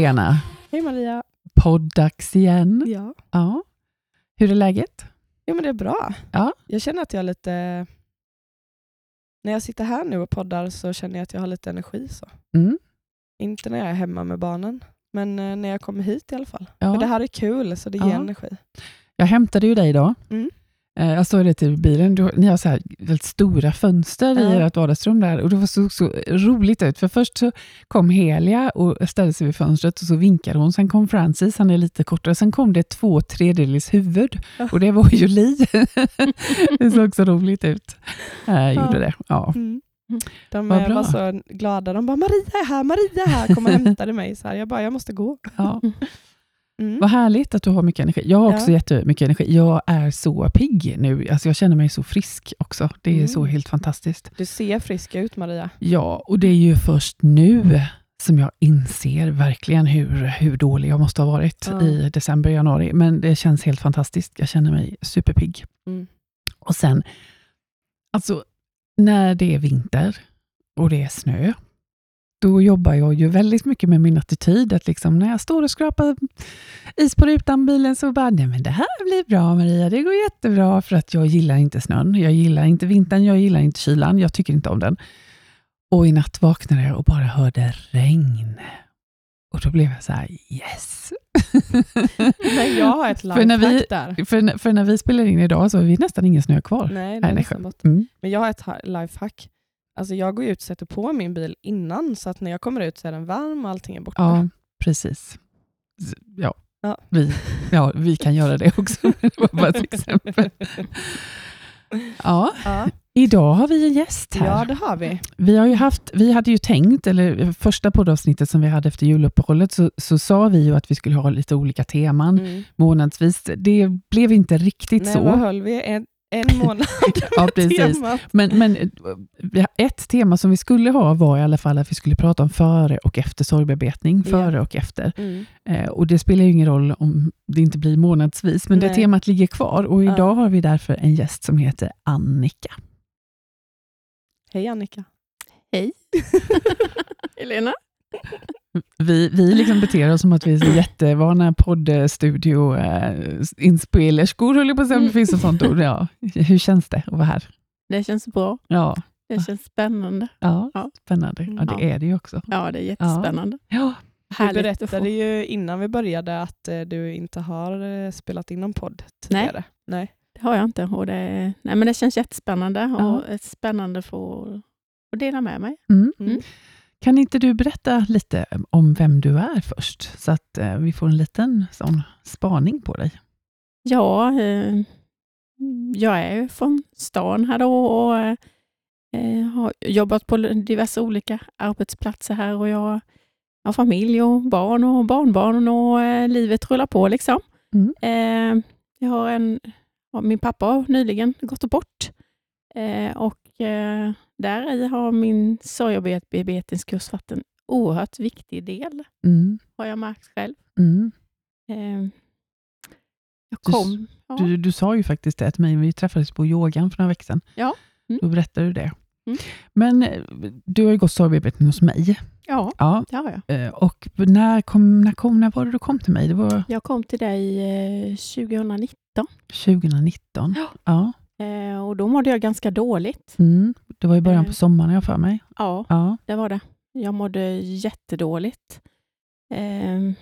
Helena! Hej Maria! Poddags igen. Ja. Ja. Hur är läget? Jo men det är bra. Ja. Jag känner att jag har lite... När jag sitter här nu och poddar så känner jag att jag har lite energi. så. Mm. Inte när jag är hemma med barnen, men eh, när jag kommer hit i alla fall. Ja. För det här är kul, så det ger Ja. energi. Jag hämtade ju dig idag. Mm. Eh, Jag såg det till bilen. Du, ni har så här väldigt stora fönster i Ja. ert vardagsrum där och det såg så roligt ut. För först så kom Helia och ställde sig vid fönstret och så vinkade hon. Sen kom Francis, han är lite kortare. Sen kom det två tredjedels huvud och det var ju Li. det såg så roligt ut. Jag gjorde det. Ja. Mm. De eh, bra. var så glada. De bara Maria är här, Maria är här. Kom och hämtade mig. Så här. Jag bara, jag måste gå. Ja. Mm. Vad härligt att du har mycket energi. Jag har också Ja. jättemycket energi. Jag är så pigg nu. Alltså jag känner mig så frisk också. Det är Mm. så helt fantastiskt. Du ser frisk ut Maria. Ja, och det är ju först nu som jag inser verkligen hur, hur dålig jag måste ha varit Ja. i december, januari. Men det känns helt fantastiskt. Jag känner mig superpigg. Mm. Och sen, alltså när det är vinter och det är snö, då jobbar jag ju väldigt mycket med min attityd. Att liksom när jag står och skrapar is på rutan bilen så bara, nej men det här blir bra Maria, det går jättebra för att jag gillar inte snön. Jag gillar inte vintern, jag gillar inte kylan, jag tycker inte om den. Och i natt vaknade jag och bara hörde regn. Och då blev jag så här, yes! Men jag har ett för, när vi, där. för, när- för när vi spelar in idag så har vi nästan ingen snö kvar. Nej, det Nej, är nästan bort. Mm. Men jag har ett ha- lifehack. Alltså jag går ut och sätter på min bil innan, så att när jag kommer ut så är den varm och allting är borta. Ja, precis. Ja, Ja. Vi, ja, vi kan göra det också. det var bara ett exempel. Ja, ja. idag har vi en gäst här. ja, det har vi. Vi, har ju haft, vi hade ju tänkt, eller första poddavsnittet som vi hade efter juluppehållet, så, så sa vi ju att vi skulle ha lite olika teman Mm. månadsvis. Det blev inte riktigt Nej, så. vad höll vi? En, en månad Ja, med precis. temat. Men, men eh, ett tema som vi skulle ha var i alla fall att vi skulle prata om före och efter sorgbearbetning. Ja. Före och efter. Mm. Eh, och Det spelar ju ingen roll om det inte blir månadsvis, men det Nej. temat ligger kvar. Och Ja. idag har vi därför en gäst som heter Annika. Hej Annika. Hej. Helena. Vi, vi liksom beter oss som att vi är så jättevana poddstudio-inspelerskor, höll jag på att säga, om det finns ett sånt ord. Ja. Hur känns det att vara här? Det känns bra. Ja, Det känns spännande. ja, Ja. spännande. Ja, det Ja. är det ju också. Ja, det är jättespännande. Ja, Du Härligt berättade ju innan vi började att eh, du inte har eh, spelat in någon podd tidigare. Nej. Det har jag inte. Och det, nej, men det känns jättespännande Ja. och ett spännande för att dela med mig. Mm. Mm. Kan inte du berätta lite om vem du är först, så att eh, vi får en liten sån spaning på dig? Ja, eh, jag är från stan här då och eh, har jobbat på diverse olika arbetsplatser här och jag har familj och barn och barnbarn och livet rullar på liksom. Mm. Jag har en, min pappa har nyligen gått bort och där i har min sorgbearbetningskurs varit en oerhört viktig del, Mm. har jag märkt själv. Mm. Eh, jag Du kom... ja. Du, du sa ju faktiskt det till mig, vi träffades på yogan för några veckor sedan. Ja. Mm. Då berättade du det. Mm. Men eh, du har ju gått sorgbearbetning hos mig. Ja, Ja. det har jag. eh, Och när, kom, när, kom, när var det du kom till mig? Det var Jag kom till dig eh, 2019 2019. Ja. Ja. Eh, och då mådde jag ganska dåligt. Mm. Det var i början Eh. på sommaren, jag för mig. Ja, Ja. det var det. Jag mådde jättedåligt. Eh,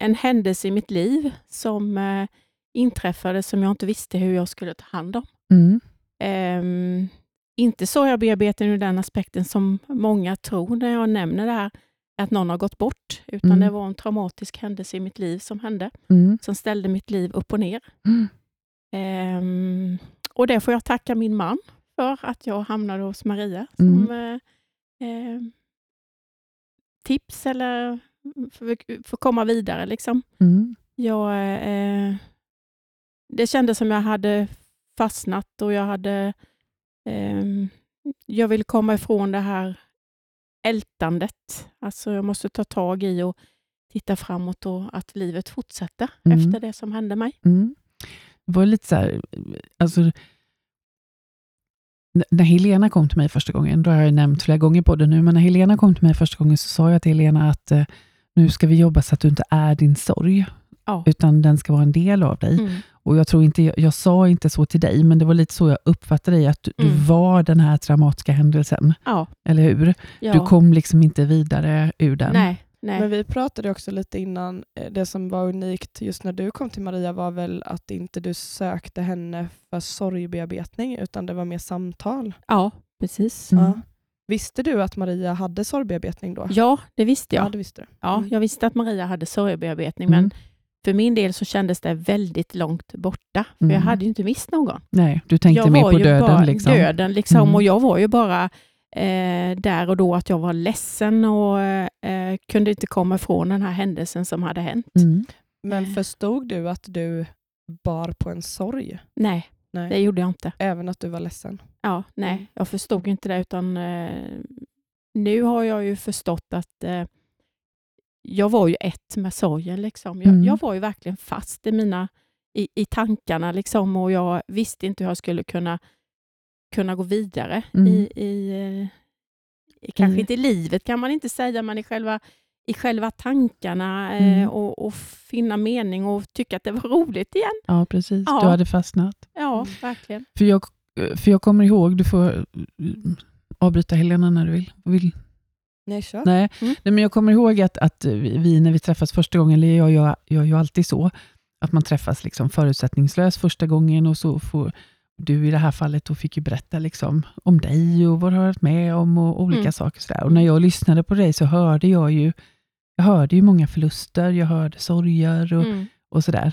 en händelse i mitt liv som eh, inträffade som jag inte visste hur jag skulle ta hand om. Mm. Eh, inte så jag bearbetar ur den aspekten som många tror när jag nämner det här, att någon har gått bort, utan Mm. det var en traumatisk händelse i mitt liv som hände, Mm. som ställde mitt liv upp och ner. Mm. Och det får jag tacka min man för, att jag hamnade hos Maria Mm. som eh, eh, tips eller för, för att komma vidare. Liksom. Mm. Jag, eh, det kändes som jag hade fastnat och jag hade ehm, jag ville komma ifrån det här ältandet. Alltså jag måste ta tag i och titta framåt och att livet fortsätter Mm. efter det som hände mig. Mm. Var lite så här, alltså, när Helena kom till mig första gången, då har jag nämnt flera gånger på det nu, men när Helena kom till mig första gången så sa jag till Helena att eh, nu ska vi jobba så att du inte är din sorg, Ja. utan den ska vara en del av dig. Mm. Och Jag tror inte, jag, jag sa inte så till dig, men det var lite så jag uppfattade dig, att du, du Mm. var den här traumatiska händelsen, Ja. eller hur? ja. Du kom liksom inte vidare ur den. Nej, nej. Men vi pratade också lite innan, eh, det som var unikt just när du kom till Maria var väl att inte du sökte henne för sorgbearbetning utan det var mer samtal. Ja, precis. Mm. Ja. Visste du att Maria hade sorgbearbetning då? Ja, det visste Ja, jag. det visste du. Ja, Mm. jag visste att Maria hade sorgbearbetning, Mm. men för min del så kändes det väldigt långt borta. För Mm. jag hade ju inte mist någon. Nej, du tänkte jag mer på döden. liksom. döden liksom, Mm. och jag var ju bara eh, där och då att jag var ledsen och eh, kunde inte komma ifrån den här händelsen som hade hänt. Mm. Men Eh. förstod du att du bar på en sorg? Nej, Nej. det gjorde jag inte. Även att du var ledsen? Ja, nej, Mm. jag förstod inte det utan eh, nu har jag ju förstått att eh, jag var ju ett med sorgen. Liksom. Jag, Mm. jag var ju verkligen fast i, mina, i, i tankarna liksom, och jag visste inte hur jag skulle kunna, kunna gå vidare. Mm. I, i, eh, i, kanske I- inte i livet kan man inte säga, men i själva, i själva tankarna Mm. eh, och, och finna mening och tycka att det var roligt igen. Ja, precis. Ja. Du hade fastnat. Ja, verkligen. För jag, för jag kommer ihåg, du får eh, avbryta Helena när du vill. vill. Nej, kör. Nej. Mm. Nej, men jag kommer ihåg att, att vi, när vi träffas första gången, eller jag gör, jag gör alltid så, att man träffas liksom förutsättningslöst första gången och så får du i det här fallet då fick ju berätta liksom om dig och vad du har varit med om och olika Mm. saker. Sådär. Och när jag lyssnade på dig så hörde jag ju, jag hörde ju många förluster, jag hörde sorger och, Mm. och sådär.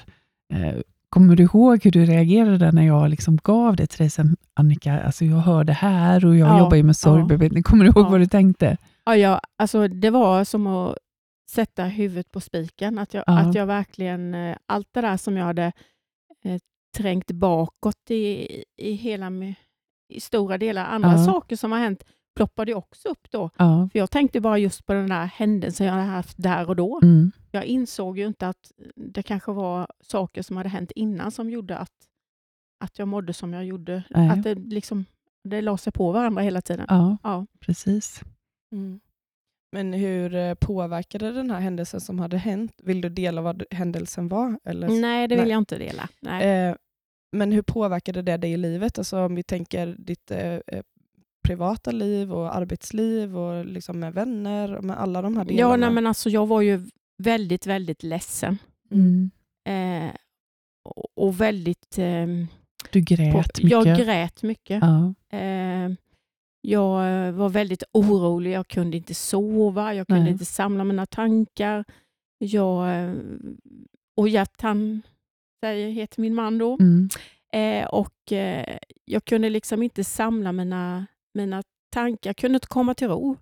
Eh, kommer du ihåg hur du reagerade när jag liksom gav det till dig sen, Annika? Alltså jag hör det här och jag Ja, jobbar ju med ja. sorgbearbetning. Kommer du ihåg Ja. vad du tänkte? Ja, jag, alltså, det var som att sätta huvudet på spiken. Att jag, Ja. att jag verkligen, eh, allt det där som jag hade eh, trängt bakåt i, i hela i stora delar, andra Ja. saker som har hänt ploppade också upp då. Ja. För jag tänkte bara just på den där händelsen jag hade haft där och då. Mm. Jag insåg ju inte att det kanske var saker som hade hänt innan som gjorde att, att jag mådde som jag gjorde. Nej. Att det liksom det la sig på varandra hela tiden. ja, Ja. precis. Mm. Men hur eh, påverkade den här händelsen som hade hänt? Vill du dela vad händelsen var? Eller? Nej, det vill Nej. jag inte dela. Nej. Eh, men hur påverkade det dig i livet? Alltså om vi tänker ditt eh, eh, privata liv och arbetsliv och liksom med vänner och med alla de här delarna. Ja, nej, men alltså, jag var ju väldigt, väldigt ledsen. Mm. Eh, och, väldigt... ehm, Du på, grät mycket. jag grät mycket. Ja. Eh, jag eh, var väldigt orolig. Jag kunde inte sova. Jag kunde Nej. inte samla mina tankar. Jag, eh, och Gert, säger, heter min man då. Mm. Eh, och eh, Jag kunde liksom inte samla mina, mina tankar. Jag kunde inte komma till ro.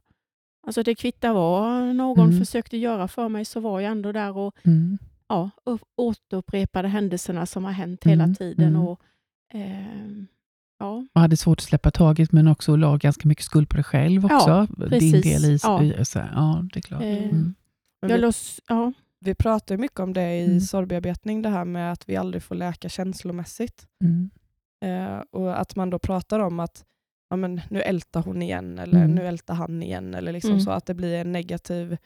Alltså det kvittar vad någon Mm. försökte göra för mig så var jag ändå där och Mm. ja, upp- återupprepade händelserna som har hänt hela Mm, tiden. mm. Och, ehm, ja, Och hade svårt att släppa taget, men också la ganska mycket skuld på dig själv också. Din precis. del i... Ja. i så här, ja, det är klart. Eh, Mm. Jag lås, ja, vi pratar ju mycket om det i Mm. sorgbearbetning, det här med att vi aldrig får läka känslomässigt. Mm. Eh, och att man då pratar om att ja, men nu ältar hon igen eller Mm. nu ältar han igen. Eller liksom Mm. så att det blir en negativ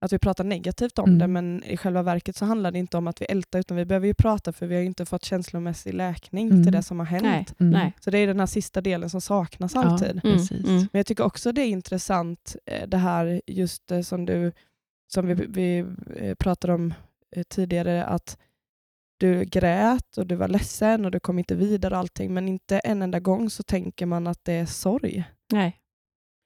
att vi pratar negativt om Mm. det, men i själva verket så handlar det inte om att vi ältar, utan vi behöver ju prata för vi har ju inte fått känslomässig läkning Mm. till det som har hänt. nej, Mm. Så det är den här sista delen som saknas Ja. alltid. Mm, mm. Men jag tycker också det är intressant eh, det här just eh, som du som vi, vi eh, pratade om eh, tidigare att du grät och du var ledsen och du kom inte vidare och allting men inte en enda gång så tänker man att det är sorg. nej.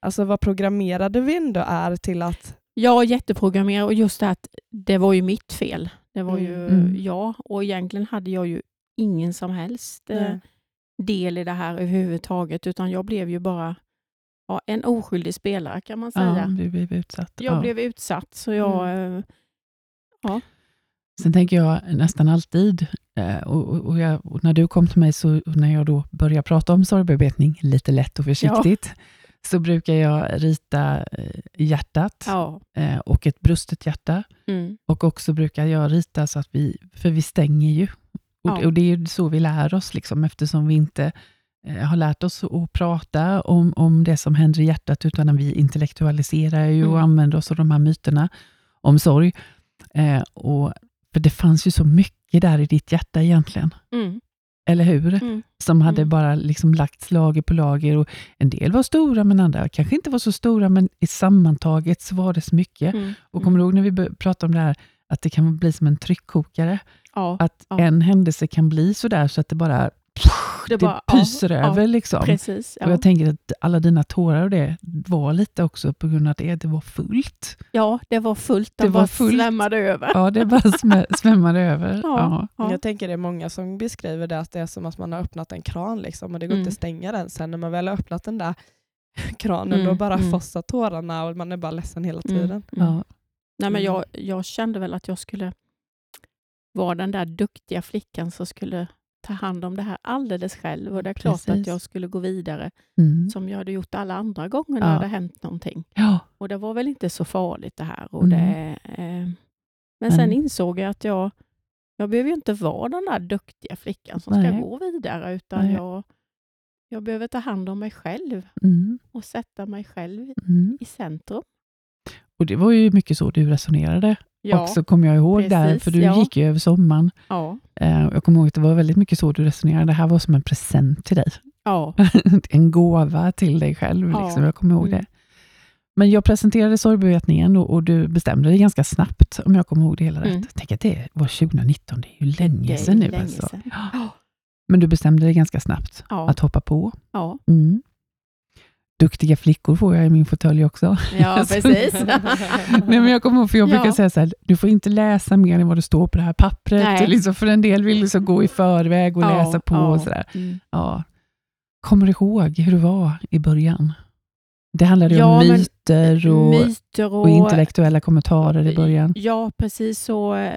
Alltså vad programmerade vi ändå är till att Jag är jätteprogrammerad och just det att det var ju mitt fel. Det var ju Mm. jag och egentligen hade jag ju ingen som helst eh, del i det här överhuvudtaget utan jag blev ju bara ja, en oskyldig spelare kan man säga. Ja, du blev utsatt. Jag ja. blev utsatt så jag... Mm. eh, Sen tänker jag nästan alltid, eh, och, och, och, jag, och när du kom till mig, så när jag då börjar prata om sorgbearbetning, lite lätt och försiktigt, så brukar jag rita eh, hjärtat Ja. och ett brustet hjärta. Mm. Och också brukar jag rita så att vi, för vi stänger ju. Och, Ja. och det är ju så vi lär oss, liksom, eftersom vi inte har lärt oss att prata om, om det som händer i hjärtat, utan vi intellektualiserar ju och Mm. använder oss av de här myterna. om sorg. Eh, och, för det fanns ju så mycket där i ditt hjärta egentligen. Mm. Eller hur? Mm. Som hade Mm. bara liksom lagts lager på lager. Och en del var stora, men andra kanske inte var så stora, men i sammantaget så var det så mycket. Mm. Och kommer du ihåg när vi pratade om det här, att det kan bli som en tryckkokare? Ja, Att Ja. en händelse kan bli så där så att det bara, det bara- ja, pyser ja, över. liksom. precis. Och Ja. jag tänker att alla dina tårar och det var lite också på grund av det, det var fullt. ja, det var fullt. De Det var fullt. svämmade över. Ja, det bara svämmade över. Ja. Ja. Ja. Jag tänker det är många som beskriver det att det är som att man har öppnat en kran liksom, och det går Mm. inte att stänga den. Sen när man väl har öppnat den där kranen Mm, då bara mm. fossar tårarna och man är bara ledsen hela Mm, tiden. mm. Ja. Nej, men Mm. jag, jag kände väl att jag skulle vara den där duktiga flickan som skulle ta hand om det här alldeles själv. Och det är klart Precis. att jag skulle gå vidare Mm. som jag hade gjort alla andra gånger när Ja. det hänt någonting. ja. Och det var väl inte så farligt det här. Och Mm. det, eh, men sen Men- insåg jag att jag, jag behöver inte vara den där duktiga flickan som ska Nej. gå vidare, utan Nej. jag, jag behöver ta hand om mig själv Mm. och sätta mig själv Mm. i centrum. Och det var ju mycket så du resonerade Ja, också, kommer jag ihåg där, precis, för du ja. gick ju över sommaren. ja, Eh, Jag kommer ihåg att det var väldigt mycket så du resonerade. Det här var som en present till dig. ja, en gåva till dig själv. Ja. Liksom. Jag kommer ihåg Mm. det. Men jag presenterade sorgbevetningen och, och du bestämde dig ganska snabbt, om jag kommer ihåg det hela rätt. Mm. Tänk att det var 2019, det är ju länge sedan nu. länge alltså. sedan. Men du bestämde dig ganska snabbt att hoppa på. ja, Mm. Duktiga flickor får jag i min fåtölj också. ja precis. Nej, men jag kommer ihåg, för jag Ja. brukar säga så här, du får inte läsa mer än vad det står på det här pappret. Nej. Liksom, för en del vill liksom gå i förväg och Ja, läsa på. ja. Och så där. Mm. Ja. Kommer du ihåg hur det var i början? Det handlade Ja, om myter och, Myter och, och intellektuella kommentarer i början. Ja, precis så.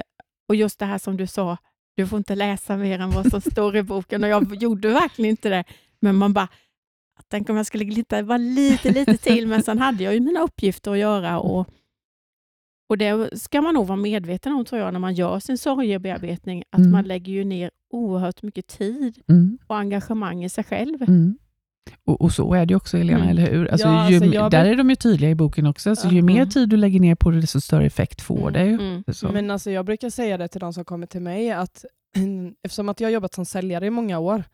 Och just det här som du sa, du får inte läsa mer än vad som står i boken. Och jag gjorde verkligen inte det. Men man bara, tänk om jag skulle glita bara lite, lite till. Men sen hade jag ju mina uppgifter att göra. Och, och det ska man nog vara medveten om, tror jag, när man gör sin sorgebearbetning. Att Mm. man lägger ju ner oerhört mycket tid Mm, och engagemang i sig själv. mm. Och, och så är det ju också, Elena, Mm. eller hur? Alltså, Ja, ju, alltså, jag där är de ju tydliga i boken också, så ju mer tid du lägger ner på det, desto större effekt får Mm. det ju. Mm. Så. Men alltså jag brukar säga det till de som kommer till mig att eftersom att jag har jobbat som säljare i många år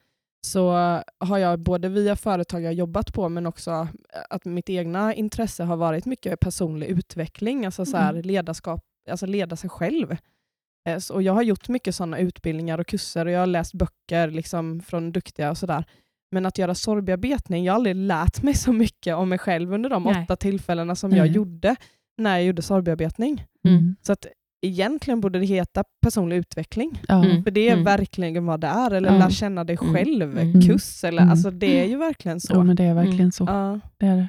så har jag både via företag jag jobbat på men också att mitt egna intresse har varit mycket personlig utveckling, alltså så här Mm. ledarskap, alltså leda sig själv. Eh, Och jag har gjort mycket sådana utbildningar och kurser och jag har läst böcker liksom från duktiga och sådär. Men att göra sorgbearbetning, jag har aldrig lärt mig så mycket om mig själv under de Nej. åtta tillfällena som jag Nej. gjorde när jag gjorde sorgbearbetning. Mm. Så att egentligen borde det heta personlig utveckling. Ja. Mm. För det är Mm. verkligen vad det är. Eller Ja. lär känna dig Mm. själv, Mm. kurs. Eller, Mm. alltså, det är ju verkligen så. Jo, men det är verkligen så. Ja. Det är det.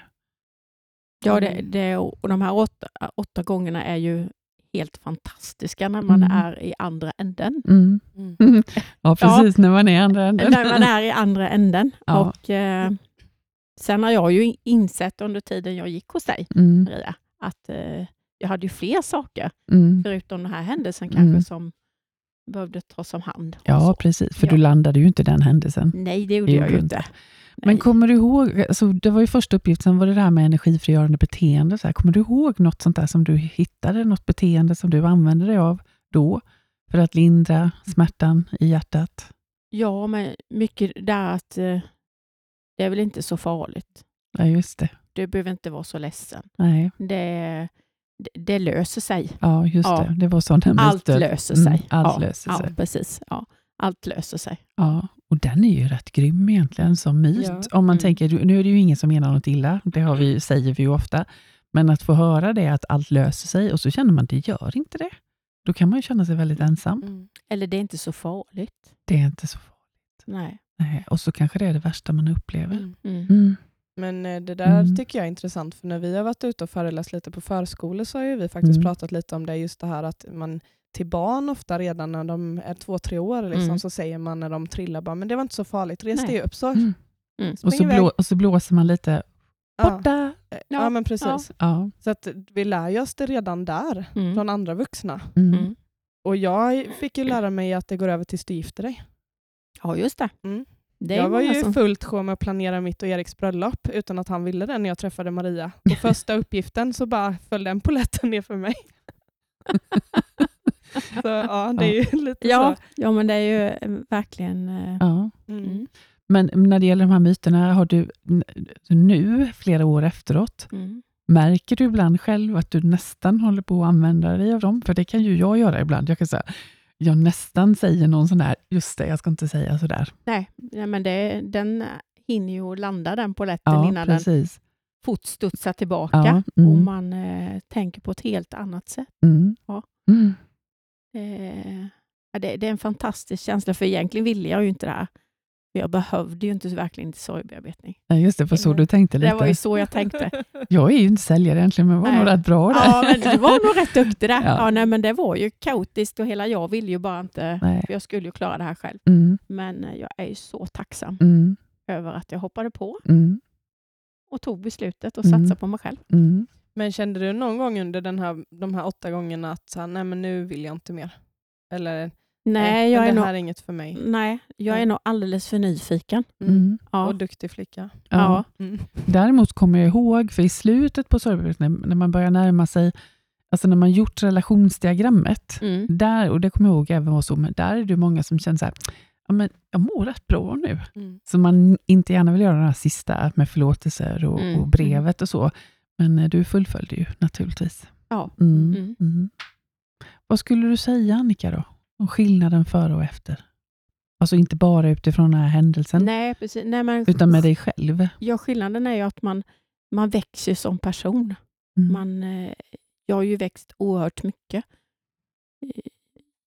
Ja, det, Mm. det, och de här åtta, åtta gångerna är ju helt fantastiska när man Mm. är i andra änden. Mm. Mm. Ja, precis, när man är i andra änden. när man är i andra änden. Ja. Och, eh, sen har jag ju insett under tiden jag gick hos dig, Mm. Maria, att eh, jag hade ju fler saker, Mm. förutom den här händelsen Mm. kanske, som behövde tas om hand. Ja, precis, för Ja. du landade ju inte den händelsen. Nej, det gjorde jag ju inte. Men Nej. kommer du ihåg, alltså det var ju första uppgiften, sen var det det här med energifrigörande beteende. Så här. Kommer du ihåg något sånt där som du hittade, något beteende som du använde dig av då, för att lindra smärtan i hjärtat? Ja, men mycket där att eh, det är väl inte så farligt. Ja, just det. Du behöver inte vara så ledsen. Nej, Det, det, löser sig. ja, just Ja. det. Det var sådana Allt myter. löser Mm, sig. allt ja, löser ja, sig. precis. Ja, allt löser sig. Ja, och den är ju rätt grym egentligen som myt. Ja. Om man Mm. tänker, nu är det ju ingen som menar något illa, det har vi, säger vi ju ofta. Men att få höra det, att allt löser sig, och så känner man, det gör inte det. Då kan man ju känna sig väldigt ensam. Mm. Eller det är inte så farligt. Det är inte så farligt. Nej. Nej. Och så kanske det är det värsta man upplever. Men eh, det där Mm. tycker jag är intressant, för när vi har varit ute och föreläst lite på förskolor så har vi faktiskt Mm. pratat lite om det, just det här att man till barn ofta redan när de är två, tre år liksom, Mm. så säger man när de trillar bara, men det var inte så farligt, res dig upp så. Mm. Mm. Och, så blå, och så blåser man lite borta. Ja, Ja, men precis. Ja. Så att vi lär ju oss det redan där, Mm. från andra vuxna. Och jag fick ju lära mig att det går över till du gifter dig. Ja, just det. Mm. Jag var ju som- fullt sjå med att planera mitt och Eriks bröllop utan att han ville det när jag träffade Maria. På första uppgiften så bara föll den poletten ner för mig. Så, ja, det är ju lite Ja, så. ja, men det är ju eh, verkligen... eh, Ja. Mm. Mm. Men när det gäller de här myterna, har du nu, flera år efteråt, Mm. märker du ibland själv att du nästan håller på att använda dig av dem? För det kan ju jag göra ibland. Jag kan säga, jag nästan säger någon sån där, just det, jag ska inte säga sådär. Nej, ja, men det, den hinner ju landa den polletten Ja, innan den precis. fort studsar tillbaka Ja, och mm, man eh, tänker på ett helt annat sätt. mm, Ja. mm. Eh, det, det är en fantastisk känsla, för egentligen ville jag ju inte det här. Jag behövde ju inte verkligen inte sorgbearbetning. Ja, just det, för så du tänkte Det var ju lite. så jag tänkte. Jag är ju inte säljare egentligen, men var nog Nej. rätt bra där. Ja, men du var nog rätt duktig där. Ja. Ja. nej, men det var ju kaotiskt och hela jag ville ju bara inte, Nej. för jag skulle ju klara det här själv. Mm, Men eh, jag är ju så tacksam mm, över att jag hoppade på mm, och tog beslutet och Mm. satsade på mig själv. mm. Men kände du någon gång under den här, de här åtta gångerna att så här, nej men nu vill jag inte mer? Eller Nej, jag är, det nog, här är inget för mig. nej, jag är Mm. nog alldeles för nyfiken. Mm. Ja. Och duktig flicka. Ja. Ja. Mm. Däremot kommer jag ihåg, för i slutet på sorgbearbetningen, när man börjar närma sig, alltså när man gjort relationsdiagrammet, Mm. där, och det kommer jag ihåg även var så, men där är det många som känner så här, ja, men jag mår rätt bra nu. Mm. Så man inte gärna vill göra den här sista med förlåtelser och, Mm, och brevet och så. Men eh, du fullföljde ju naturligtvis. Ja. Mm. Mm. Mm. Vad skulle du säga Annika då, om skillnaden före och efter? Alltså inte bara utifrån den här händelsen, Nej, precis. Nej, men, utan med dig själv. Ja, skillnaden är ju att man, man växer som person. Mm. Man, eh, jag har ju växt oerhört mycket. Eh,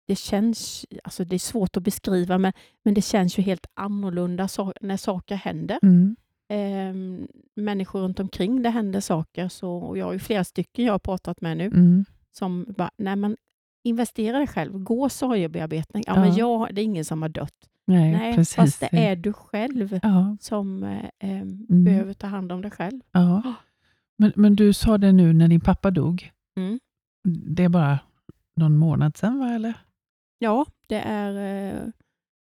Det känns, alltså det är svårt att beskriva, men, men det känns ju helt annorlunda så, när saker händer. Mm. Eh, människor runt omkring det händer saker. Så, och jag har ju flera stycken jag har pratat med nu Mm. som bara, nej men investera dig själv, gå sorgebearbetning. Ja, Ja. men jag, det är ingen som har dött. Nej, Nej, precis. fast det är du själv Ja, som eh, eh, Mm. behöver ta hand om dig själv. ja. Men, men du sa det nu när din pappa dog. Mm. Det är bara någon månad sedan, va? Eller? Ja, det är, eh,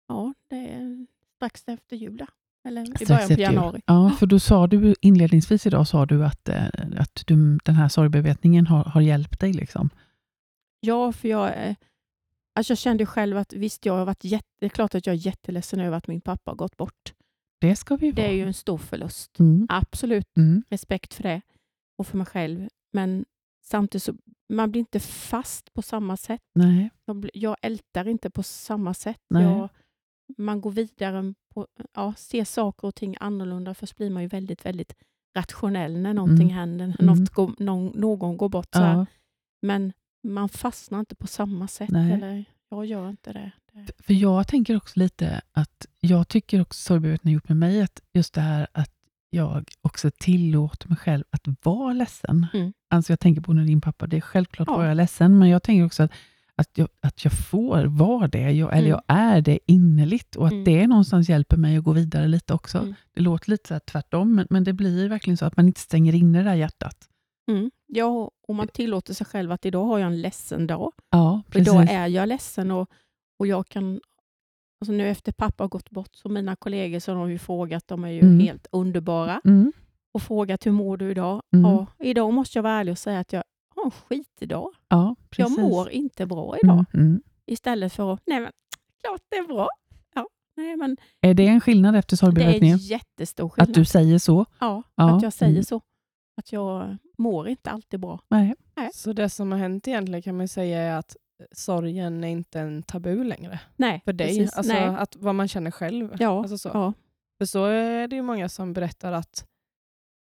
ja, det är strax efter jul. Eller i Strax början på jul. januari. Ja, för då sa du inledningsvis idag sa du att, eh, att du, den här sorgbearbetningen har, har hjälpt dig. Liksom. Ja, för jag, eh, alltså jag kände själv att visst, jag har varit jätte, det är klart att jag är jätteledsen över att min pappa har gått bort. Det ska vi Det vara. är ju en stor förlust. Mm. Absolut Mm. respekt för det och för mig själv. Men samtidigt så man blir inte fast på samma sätt. Nej. Jag, jag ältar inte på samma sätt. Nej. Jag, man går vidare, på, ja, ser saker och ting annorlunda. Först blir man ju väldigt, väldigt rationell när någonting Mm. händer, när Mm. något går, någon, någon går bort. Så. Ja, Men man fastnar inte på samma sätt. Nej. Eller, jag gör inte det. för jag tänker också lite att jag tycker också sorgbearbetningen har gjort med mig att just det här att jag också tillåter mig själv att vara ledsen. Mm. Alltså jag tänker på när din pappa, det är självklart Ja. var jag ledsen, men jag tänker också att, att, jag, att jag får vara det, jag, eller Mm. jag är det innerligt och att Mm. det någonstans hjälper mig att gå vidare lite också. Mm. Det låter lite så tvärtom, men, men det blir verkligen så att man inte stänger inne det där hjärtat. Mm. Ja, och man tillåter sig själv att idag har jag en ledsen dag. Ja, precis. Idag är jag ledsen och, och jag kan... Alltså nu efter pappa har gått bort, så mina kollegor så har ju frågat, de är ju Mm. helt underbara, Mm, och frågat hur mår du idag? Mm. Ja, idag måste jag vara ärlig och säga att jag har en skitidag. ja, Jag precis. mår inte bra idag. Mm, mm. Istället för att, nej men klart det är bra. Nej men Är det en skillnad efter det är en sorgbearbetningen? jättestor skillnad. Att du säger så? ja, Ja, att jag säger mm. så. Att jag mår inte alltid bra. Nej. Så det som har hänt egentligen kan man säga är att sorgen är inte en tabu längre Nej, för dig. precis. Alltså nej. att vad man känner själv. Ja, Alltså så. ja. För så är det ju många som berättar att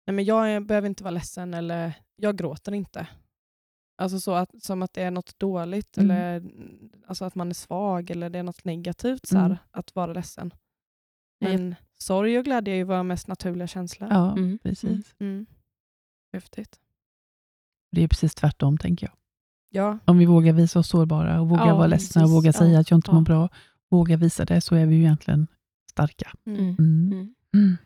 Nej, men jag behöver inte vara ledsen eller jag gråter inte. Alltså så att, som att det är något dåligt Mm. eller alltså att man är svag eller det är något negativt så här, Mm. att vara ledsen. Nej. Men sorg och glädje är ju våra mest naturliga känslor. Ja, Mm. precis. Mm. Häftigt. Det är precis tvärtom, tänker jag. Ja, Om vi vågar visa oss sårbara och vågar Ja, vara ledsna och precis. vågar säga Ja, att jag inte mår bra, våga visa det, så är vi ju egentligen starka. mm. Mm. Mm. Mm. Mm.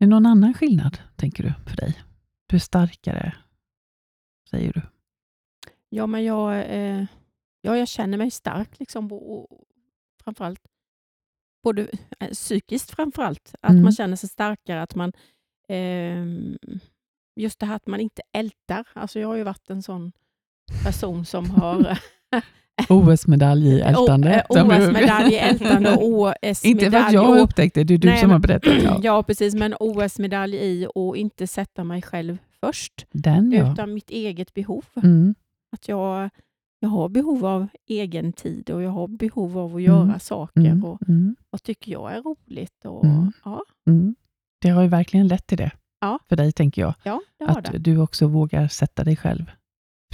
Är det någon annan skillnad, tänker du, för dig? Du är starkare, säger du. Ja, men jag, eh, ja, jag känner mig stark. Liksom, och, och, framförallt både eh, psykiskt framförallt. Att Mm. man känner sig starkare. Att man, just det här att man inte ältar. Alltså jag har ju varit en sån person som har OS-medalj i ältande. Eh, OS-medalj i ältande och OS-medalj Inte för att jag har upptäckt det, det är du Nej, som har berättat. Ja. Ja, precis. Men OS-medalj i och inte sätta mig själv först, Den ja. utan mitt eget behov. Mm. Att jag, jag har behov av egen tid och jag har behov av att göra Mm. saker. Mm. Och Mm. vad tycker jag är roligt? Och, Mm. ja, Mm. Det har ju verkligen lett till det Ja. för dig, tänker jag. ja, det har Att det. du också vågar sätta dig själv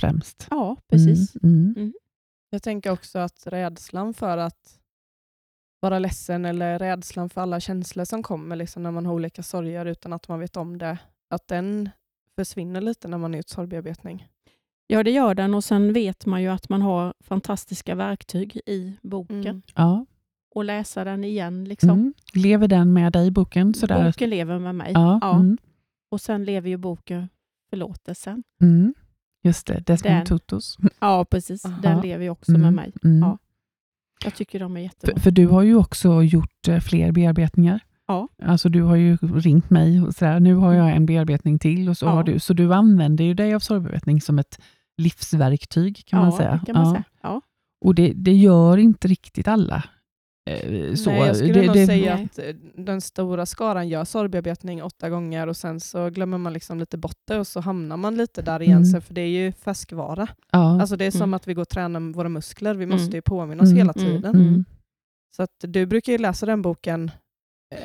främst. Ja, precis. Mm. Mm. Jag tänker också att rädslan för att vara ledsen eller rädslan för alla känslor som kommer liksom när man har olika sorger utan att man vet om det, att den försvinner lite när man har gjort sorgbearbetning. Ja, det gör den och sen vet man ju att man har fantastiska verktyg i boken Mm. Ja. Och läsa den igen. Liksom. Mm. Lever den med dig, boken? Sådär? Boken lever med mig. Ja. Ja. Mm. Och sen lever ju boken förlåtelsen. Mm. Just det, Desmond. Tutus. Ja, precis. Aha. Den lever ju också Mm. med mig. Mm. Ja. Jag tycker de är jättebra. För, för du har ju också gjort eh, fler bearbetningar. Ja. Alltså du har ju ringt mig och sådär, nu har jag en bearbetning till. Och så, Ja. har du, så du använder ju dig av sorgbearbetning som ett livsverktyg kan man ja, säga. det kan man säga. Ja. Och det, det gör inte riktigt alla. Eh, Så, Nej, jag skulle det, nog det, säga Nej. att eh, den stora skaran gör sorgbearbetning åtta gånger och sen så glömmer man liksom lite bort det och så hamnar man lite där igen. Mm. sen, För det är ju färskvara. ja. Alltså det är som Mm. att vi går och tränar våra muskler. Vi Mm. måste ju påminna oss Mm. hela tiden. Mm. Så att du brukar ju läsa den boken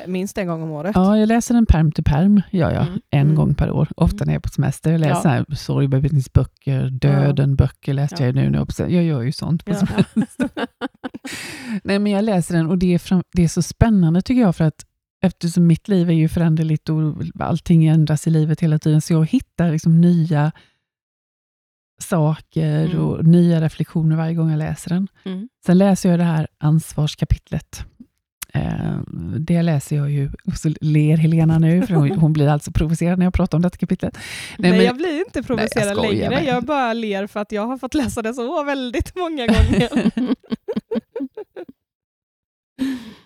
minst en gång om året. Ja, jag läser den perm till perm, gör jag, Mm. en Mm. gång per år. Ofta när jag är på semester. Jag läser Ja. sorgbearbetningsböcker, döden-böcker läste Ja. jag nu. sem- jag gör ju sånt på Ja. semester. Nej, men jag läser den och det är, fram, det är så spännande tycker jag, för att eftersom mitt liv är ju föränderligt och allting ändras i livet hela tiden, så jag hittar liksom nya saker Mm. och nya reflektioner varje gång jag läser den. Mm. Sen läser jag det här ansvarskapitlet. Eh, det läser jag ju, och så ler Helena nu, för hon, hon blir alltså provocerad när jag pratar om detta kapitlet. Nej, men- jag blir inte provocerad skojar, längre. men- Jag bara ler för att jag har fått läsa det så väldigt många gånger.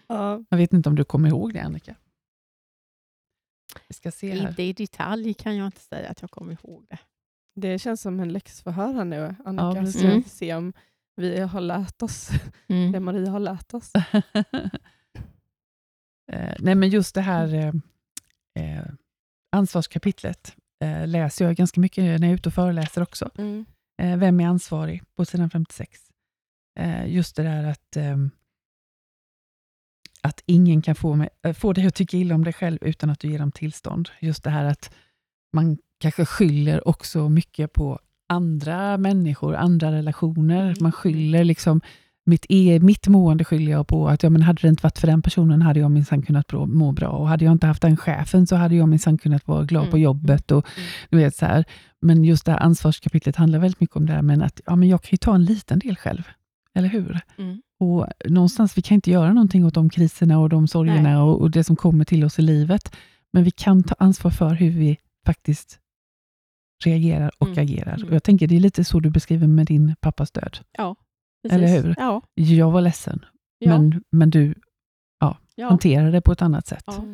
ja. Jag vet inte om du kommer ihåg det, Annika? Vi ska se här. Inte i detalj kan jag inte säga att jag kommer ihåg det. Det känns som en läxförhör här nu, Annika. precis. så Mm. se om vi har lärt oss det Mm. Maria har lärt oss. Eh, nej, men just det här eh, eh, ansvarskapitlet eh, läser jag ganska mycket när jag är ute och föreläser också. Mm. Eh, vem är ansvarig? På sidan 56. Eh, just det där att, ehm, att ingen kan få, mig, få dig att tycka illa om dig själv utan att du ger dem tillstånd. Just det här att man kanske skyller också mycket på andra människor, andra relationer. Mm. Man skyller liksom mitt, e, mitt mående skyller jag på att ja, men hade det inte varit för den personen hade jag minsann kunnat må bra. Och hade jag inte haft den chefen så hade jag minsann kunnat vara glad på Mm. jobbet. Och, Mm. du vet, så här. Men just det här ansvarskapitlet handlar väldigt mycket om det här, men att ja, men jag kan ju ta en liten del själv. Eller hur? Mm. Och någonstans, vi kan inte göra någonting åt de kriserna och de sorgerna och, och det som kommer till oss i livet. Men vi kan ta ansvar för hur vi faktiskt reagerar och Mm. agerar. Mm. Och jag tänker, det är lite så du beskriver med din pappas död. Precis. Eller hur? Ja. Jag var ledsen, Ja. men, men du ja. hanterar det på ett annat sätt. Ja.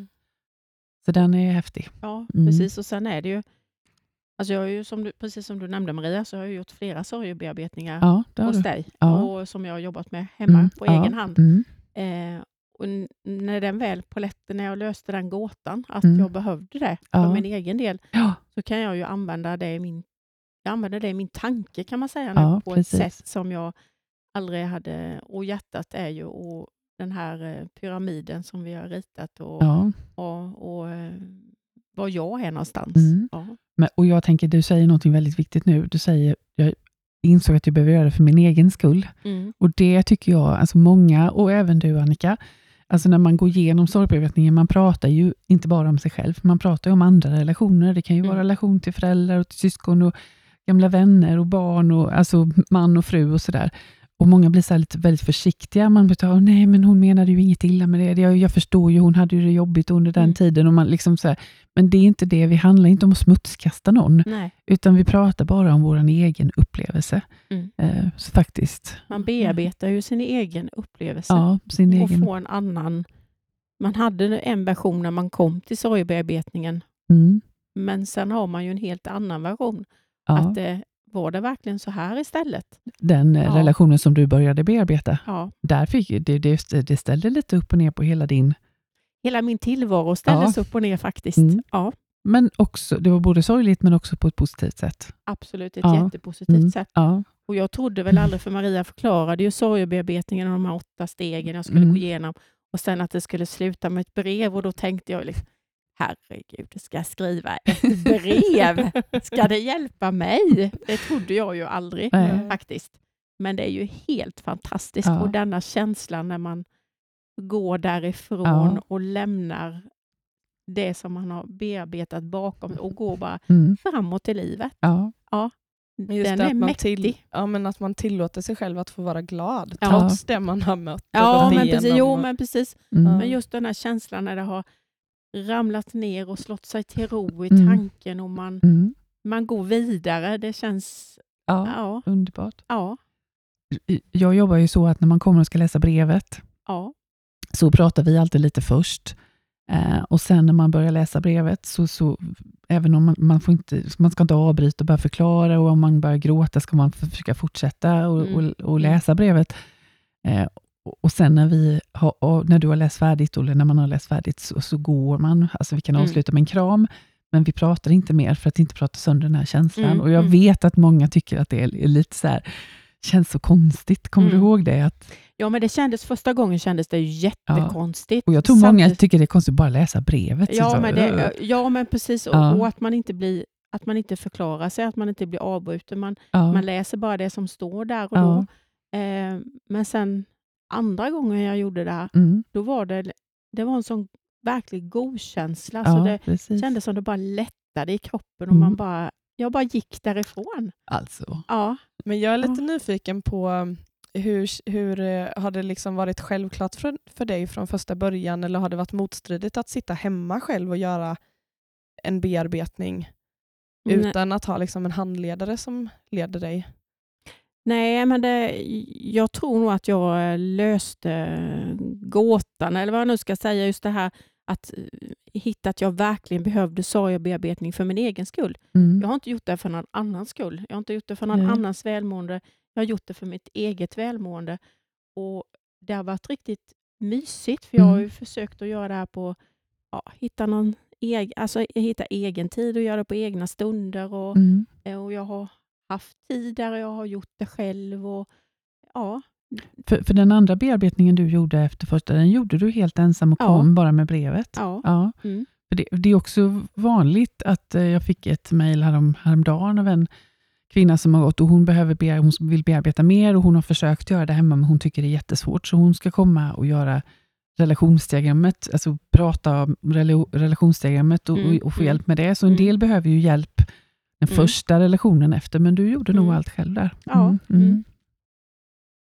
Så den är häftig. Ja, Mm. precis. Och sen är det ju, alltså jag har ju som du, precis som du nämnde Maria, så har jag gjort flera sorgebearbetningar Ja, hos du. dig Ja. och som jag har jobbat med hemma Mm, på ja, egen hand. Mm, Eh, och när den väl på lätten, när jag löste den gåtan, att Mm. jag behövde det för Ja. min egen del, ja, så kan jag ju använda det i min, jag använder det i min tanke kan man säga nu, Ja, på precis. ett sätt som jag aldrig hade. Och hjärtat är ju och den här eh, pyramiden som vi har ritat och, ja. och, och eh, var jag är någonstans. Mm. Ja. Men, och jag tänker, du säger något väldigt viktigt nu. Du säger, jag insåg att jag behöver göra det för min egen skull. Mm. Och det tycker jag, alltså många, och även du Annika, alltså när man går igenom sorgbearbetningen, man pratar ju inte bara om sig själv, man pratar ju om andra relationer. Det kan ju Mm. vara relation till föräldrar, och till syskon, och gamla vänner och barn, och alltså man och fru och sådär. Och många blir så lite väldigt försiktiga. Man blir här, nej men hon menade ju inget illa med det. Jag, jag förstår ju, hon hade ju det jobbigt under den Mm. tiden. Och man liksom så här, men det är inte det, vi handlar inte om att smutskasta någon, Nej, utan vi pratar bara om vår egen upplevelse. Mm. Eh, så faktiskt, man bearbetar ju sin egen upplevelse ja, sin och egen... får en annan... Man hade en version när man kom till sorgbearbetningen, Mm, men sen har man ju en helt annan version. ja. Att det var det verkligen så här istället? Den eh, Ja. relationen som du började bearbeta, Ja. där fick, det, det, det ställde lite upp och ner på hela din... Hela min tillvaro ställdes upp och ner faktiskt. Mm. Ja, Men också, det var både sorgligt men också på ett positivt sätt. absolut. Ett Ja. jättepositivt Mm. sätt. Ja. Och Jag trodde väl aldrig, för Maria förklarade ju sorgebearbetningen och de här åtta stegen jag skulle Mm. gå igenom. Och sen att det skulle sluta med ett brev och då tänkte jag liksom, herregud, ska jag skriva ett brev? Ska det hjälpa mig? Det trodde jag ju aldrig Nej. faktiskt. Men det är ju helt fantastiskt. Ja. Och denna känslan när man går därifrån Ja. och lämnar det som man har bearbetat bakom och går bara Mm. framåt i livet. Ja. Men just Den det är att man, mäktig. till, ja, men att man tillåter sig själv att få vara glad, Ja. trots det man har mött. Ja, men precis. Jo, och- men precis. Mm. Men just den här känslan när det har ramlat ner och slått sig till ro i Mm. tanken och man, Mm. man går vidare. Det känns... Ja, Ja, underbart. ja, Jag jobbar ju så att när man kommer och ska läsa brevet, ja. så pratar vi alltid lite först. Eh, och sen när man börjar läsa brevet, så, så även om man, man, får inte, man ska inte avbryta och börja förklara, och om man börjar gråta ska man försöka fortsätta och, Mm. och, och läsa brevet. Eh, och, sen när, vi har, när du har läst färdigt, eller när man har läst färdigt, så, så går man. Alltså vi kan Mm. avsluta med en kram, men vi pratar inte mer för att inte prata sönder den här känslan. Mm, Och jag mm. vet att många tycker att det är lite så här, känns så konstigt. Kommer Mm. du ihåg det? Att, ja, men det kändes första gången kändes det jättekonstigt. och jag tror många Samtidigt- tycker det är konstigt att bara läsa brevet. Ja, så, men, det, ja, men precis. Och, Ja. och att man inte blir att man inte förklarar sig, att man inte blir avbruten. Man, ja. man läser bara det som står där och Ja. då. Eh, men sen andra gången jag gjorde det här, Mm. då var det, det var en sån verklig god-känsla. Så Ja, det precis. kändes som det bara lättade i kroppen och Mm. man bara, jag bara gick därifrån. Alltså. Ja, Men jag är lite nyfiken på um, hur, hur eh, har det liksom varit självklart för, för dig från första början eller har det varit motstridigt att sitta hemma själv och göra en bearbetning Nej. utan att ha liksom en handledare som leder dig? Nej, men det, jag tror nog att jag löste gåtan, eller vad jag nu ska säga, just det här att eh, hitta att jag verkligen behövde sorgebearbetning för min egen skull. Mm. Jag har inte gjort det för någon annans skull. Jag har inte gjort det för någon Nej. annans välmående. Jag har gjort det för mitt eget välmående. Och Det har varit riktigt mysigt, för jag har Mm. försökt att göra det här på, ja, hitta någon eg, alltså hitta egen tid och göra det på egna stunder. Och, Mm. eh, och jag har haft tid där jag har gjort det själv. Och, ja, För, för den andra bearbetningen du gjorde efter första, den gjorde du helt ensam och Ja. kom bara med brevet. ja. Ja. Mm. För det, det är också vanligt att eh, jag fick ett mejl härom, häromdagen av en kvinna som har gått och hon, behöver be, hon vill bearbeta mer och hon har försökt göra det hemma men hon tycker det är jättesvårt så hon ska komma och göra relationsdiagrammet, alltså prata om rela- relationsdiagrammet och, Mm, och, och få mm. hjälp med det. Så en Mm. del behöver ju hjälp den Mm. första relationen efter, men du gjorde nog Mm. allt själv där. Ja, mm.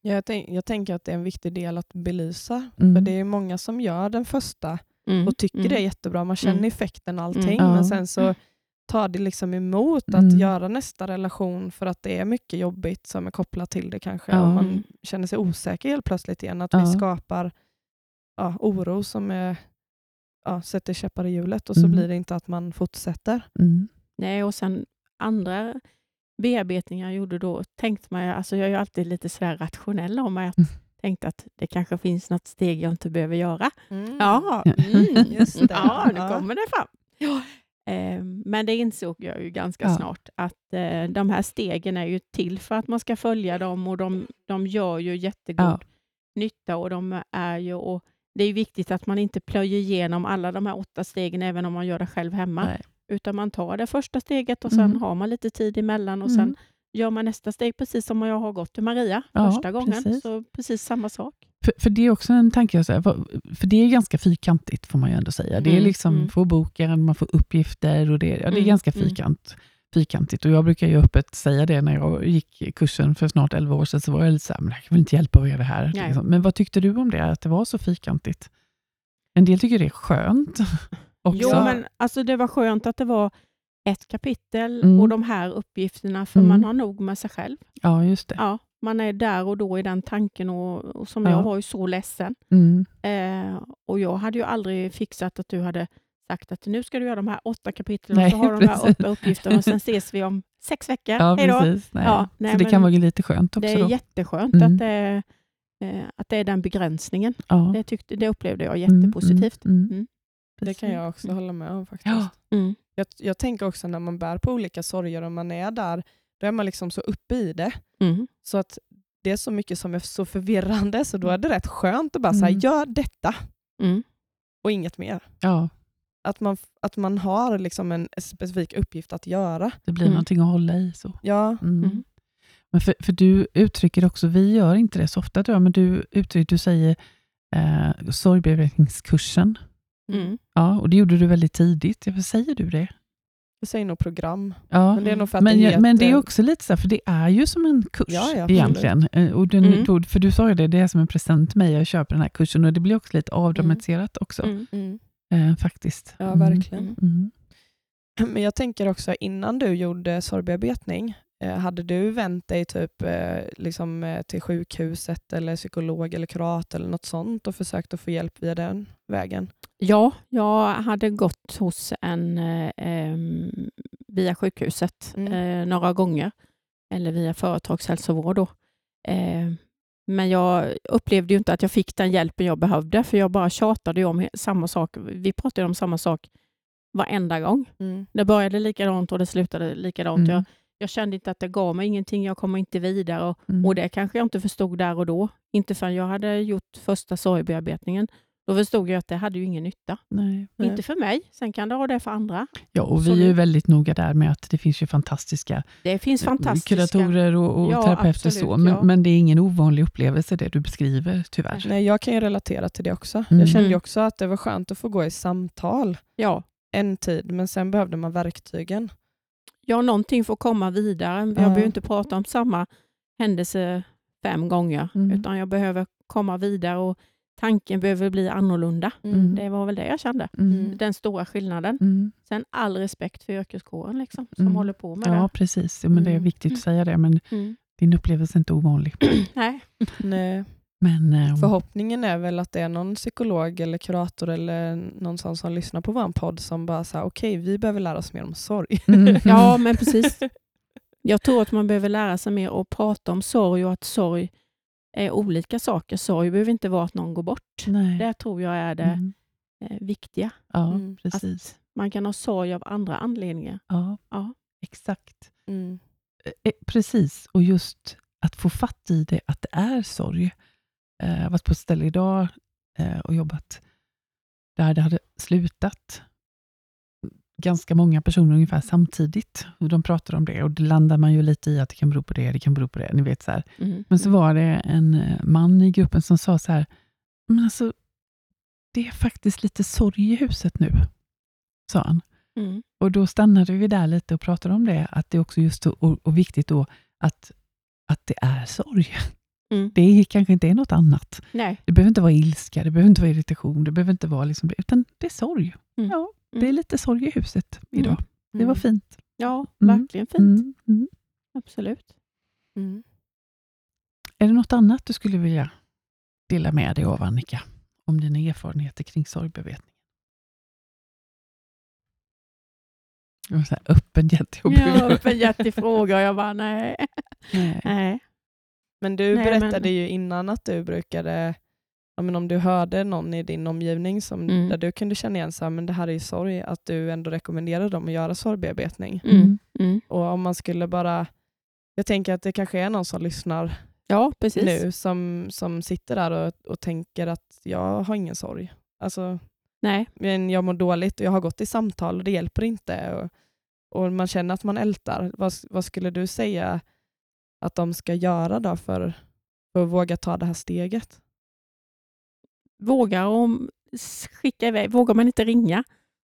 Ja, Jag, tänk, jag tänker att det är en viktig del att belysa. Mm. För det är många som gör den första Mm. och tycker mm. det är jättebra. Man känner Mm. effekten och allting. Mm. Ja. Men sen så tar det liksom emot att Mm. göra nästa relation för att det är mycket jobbigt som är kopplat till det kanske. Ja. Man känner sig osäker helt plötsligt igen. Att Ja. vi skapar ja, oro som är, ja, sätter käppar i hjulet och så Mm. blir det inte att man fortsätter. Mm. Nej, och sen andra bearbetningar jag gjorde då tänkte man, alltså jag är ju alltid lite sådär rationell om mig, att Mm. tänkte att det kanske finns något steg jag inte behöver göra. Mm. Ja, Mm, just det. ja nu Ja. kommer det fram. Eh, Men det insåg jag ju ganska Ja. snart, att eh, de här stegen är ju till för att man ska följa dem och de, de gör ju jättegod Ja. nytta och de är ju, och det är viktigt att man inte plöjer igenom alla de här åtta stegen även om man gör det själv hemma. Nej. Utan man tar det första steget och sen Mm. har man lite tid emellan och Mm. sen gör man nästa steg precis som jag har gått till Maria Ja, första gången. precis. Så precis samma sak. För, för det är också en tanke, jag säger, för det är ganska fyrkantigt får man ju ändå säga. Det är Mm, liksom mm. få boken, man får uppgifter och det, ja, det är Mm, ganska mm. fyrkant, fyrkantigt. Och jag brukar ju öppet säga det när jag gick kursen för snart 11 år sedan, så var jag lite så här, men det kan väl inte hjälpa att göra det här. Liksom. Men vad tyckte du om det, att det var så fyrkantigt? En del tycker det är skönt också. Jo, men alltså det var skönt att det var ett kapitel Mm. och de här uppgifterna, för Mm. man har nog med sig själv. Ja, just det. Ja, man är där och då i den tanken och, och som Ja. jag var ju så ledsen. Mm. Eh, och jag hade ju aldrig fixat att du hade sagt att nu ska du göra de här åtta kapitlen Nej, och så har du de här precis. åtta uppgifterna och sen ses vi om sex veckor, Ja, hej då. precis. Nej. Ja, nej, så det kan vara lite skönt också Det är då. jätteskönt Mm. att, det är, eh, att det är den begränsningen. Ja. Det, tyckte, det upplevde jag Mm, jättepositivt. mm, mm. Mm. Det kan jag också hålla med om faktiskt. Ja. Mm. Jag, jag tänker också när man bär på olika sorger och man är där, då är man liksom så uppe i det. Mm. Så att det är så mycket som är så förvirrande, så då är det rätt skönt att bara säga Mm. gör detta Mm. och inget mer. ja, Att man, att man har liksom en specifik uppgift att göra. det blir Mm. någonting att hålla i. så. Ja, Mm. Mm. Men för, för du uttrycker också, vi gör inte det så ofta, men du uttrycker, du säger eh, sorgbearbetningskursen. Mm. Ja, och det gjorde du väldigt tidigt. Varför säger du det? jag säger nog program. Ja. Men det är nog för att Men, det heter... men det är också lite så här, för det är ju som en kurs Ja, egentligen. Eh, Och den, Mm. då, för du sa ju det, det är som en present till mig, jag köper den här kursen och det blir också lite avdramatiserat också. Mm. Mm. Eh, faktiskt. Ja, Mm. verkligen. Mm. Men jag tänker också innan du gjorde sorgbearbetning, hade du vänt dig typ eh, liksom, eh, till sjukhuset eller psykolog eller kurator eller något sånt och försökt att få hjälp via den vägen? Ja, jag hade gått hos en eh, via sjukhuset Mm. eh, några gånger, eller via företagshälsovård. Då. Eh, men jag upplevde inte att jag fick den hjälpen jag behövde, för jag bara tjatade om samma sak. Vi pratade om samma sak varenda gång. Mm. Det började likadant och det slutade likadant. Mm. Jag, jag kände inte att det gav mig ingenting, jag kommer inte vidare. Och, Mm. och det kanske jag inte förstod där och då. Inte förrän jag hade gjort första sorgbearbetningen. Då förstod jag att det hade ju ingen nytta. Nej. Nej. Inte för mig, sen kan det ha det för andra. Ja, och vi är ju väldigt noga där med att det finns ju fantastiska Det finns fantastiska... kuratorer och, och Ja, terapeuter. absolut, så, men, ja. men det är ingen ovanlig upplevelse det du beskriver, tyvärr. Nej, jag kan ju relatera till det också. Mm. Jag kände ju också att det var skönt att få gå i samtal Ja, en tid, men sen behövde man verktygen. Ja, någonting får komma vidare. Jag Ja. behöver inte prata om samma händelse fem gånger, Mm. utan jag behöver komma vidare och tanken behöver bli annorlunda. Mm. Det var väl det jag kände. Mm. Den stora skillnaden. Mm. Sen all respekt för yrkeskåren liksom, som Mm. håller på med Ja, precis. Ja, men det är Mm. viktigt att säga det, men det. Mm. din upplevelse är inte ovanlig. Nej. Nej. Men, ehm, Förhoppningen är väl att det är någon psykolog eller kurator eller någon sån som lyssnar på vår podd som bara säger okej, vi behöver lära oss mer om sorg. mm. Ja, men precis. Jag tror att man behöver lära sig mer att prata om sorg och att sorg är olika saker. Sorg behöver inte vara att någon går bort. Nej. Det tror jag är det Mm. eh, viktiga. Ja, Mm. precis. Man kan ha sorg av andra anledningar. Ja, Ja. exakt. Mm. Eh, Precis, och just att få fatt i det, att det är sorg. Eh, Jag har varit på ett ställe idag eh, och jobbat där det hade slutat ganska många personer ungefär samtidigt. Och de pratade om det och det landar man ju lite i att det kan bero på det, det kan bero på det. Ni vet så. Mm. Men så var det en eh, man i gruppen som sa så här, men alltså, det är faktiskt lite sorg i huset nu, sa han. Mm. Och då stannade vi där lite och pratade om det, att det är också just och, och viktigt då att, att det är sorg. Mm. Det är, kanske inte är något annat. Nej. Det behöver inte vara ilska, det behöver inte vara irritation, det behöver inte vara liksom det, utan det är sorg. Mm. Ja, det Mm. är lite sorg i huset idag. Det var Mm. fint. Ja, Mm. verkligen fint. Mm, mm. Absolut. Mm. Är det något annat du skulle vilja dela med dig av, Annika, om dina erfarenheter kring sorgbearbetning? Det var så här öppen, jättejobbig. Ja, öppenhjärtig fråga och jag bara nej. Nej. nej. Men du Nej, berättade men- ju innan att du brukade, ja, men om du hörde någon i din omgivning som, Mm. där du kunde känna igen sig, men det här är ju sorg, att du ändå rekommenderade dem att göra sorgbearbetning. Mm. Mm. Och om man skulle bara, jag tänker att det kanske är någon som lyssnar Ja, nu som, som sitter där och, och tänker att jag har ingen sorg. Alltså, Nej. men jag mår dåligt och jag har gått i samtal och det hjälper inte. Och, och man känner att man ältar. Vad, vad skulle du säga att de ska göra då för, för att våga ta det här steget? Vågar, om, skicka iväg, vågar man inte ringa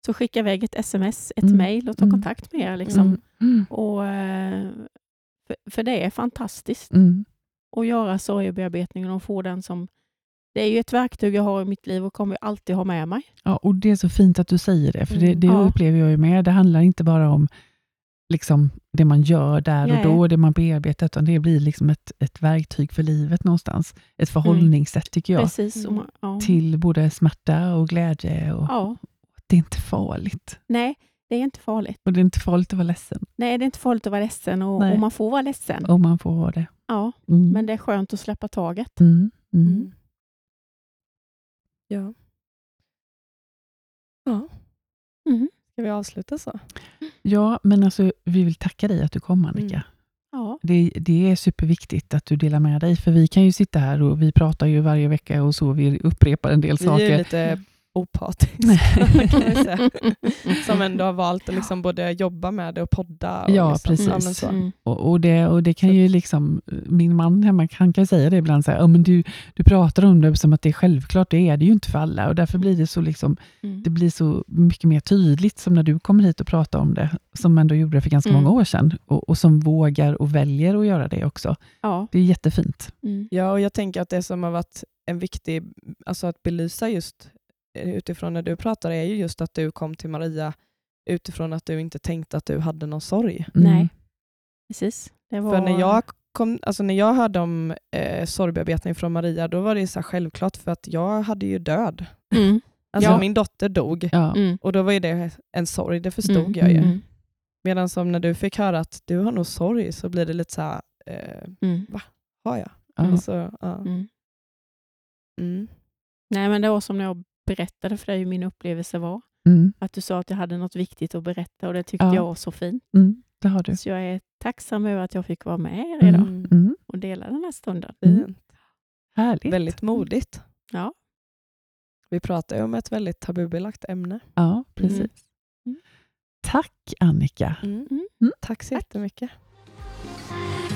så skicka iväg ett sms, ett Mm. mejl och ta Mm. kontakt med er. Liksom. Mm. Mm. Och, eh, för, för det är fantastiskt Mm. att göra sorgebearbetningen och få den som... Det är ju ett verktyg jag har i mitt liv och kommer alltid ha med mig. Ja, och det är så fint att du säger det, för det, Mm. det Ja. upplever jag ju med. Det handlar inte bara om liksom, det man gör där Nej. och då, det man bearbetar, utan det blir liksom ett, ett verktyg för livet någonstans. Ett förhållningssätt, tycker jag, Precis. Mm. Och, ja. till både smärta och glädje. Och ja. Det är inte farligt. Nej, det är inte farligt. Och det är inte farligt att vara ledsen. Nej, det är inte farligt att vara ledsen och, och man får vara ledsen. Om man får vara det. Ja, Mm. men det är skönt att släppa taget. Mm. Mm. Mm. Ja. Ja, Mm. Ska vi avsluta så? Ja, men alltså, vi vill tacka dig att du kom Annika. Mm. Ja, Det, det är superviktigt att du delar med dig, för vi kan ju sitta här och vi pratar ju varje vecka och så, vi upprepar en del Vi är saker. ju lite opatiska kan man säga. Som ändå har valt att liksom både jobba med det och podda. Och Ja, liksom, precis. Ja, men så. Mm. Och, och, det, och det kan ju liksom, min man hemma han kan säga det ibland, så här, ja, men du, du pratar om det som att det är självklart, det är det ju inte för alla. Och därför blir det så, liksom, Mm. det blir så mycket mer tydligt, som när du kommer hit och pratar om det, som ändå gjorde det för ganska Mm. många år sedan, och, och som vågar och väljer att göra det också. Ja. Det är jättefint. Mm. Ja, och jag tänker att det som har varit en viktig, alltså att belysa just utifrån när du pratar är ju just att du kom till Maria utifrån att du inte tänkte att du hade någon sorg. Mm. Nej. Precis. Det var... För när jag, kom, alltså när jag hörde om eh, sorgbearbetning från Maria, då var det så självklart för att jag hade ju död. Mm. Alltså Ja. min dotter dog Ja. Mm. och då var ju det en sorg, det förstod Mm. jag ju. Mm. Medan som när du fick höra att du har nog sorg så blir det lite så här, eh, Mm. har jag? Ja. Alltså, ja. Mm. Mm. Nej, men det var som när jag berättade för dig hur min upplevelse var. Mm. Att du sa att jag hade något viktigt att berätta och det tyckte Ja. jag var så fint. Mm. Det har du. Så jag är tacksam över att jag fick vara med er idag Mm. Mm. och dela den här stunden. Mm. Fint. Härligt. Väldigt modigt. Ja. Vi pratar ju om ett väldigt tabubelagt ämne. Ja, precis. Mm. Tack Annika. Mm. Mm. Mm. Tack så jättemycket. Mm.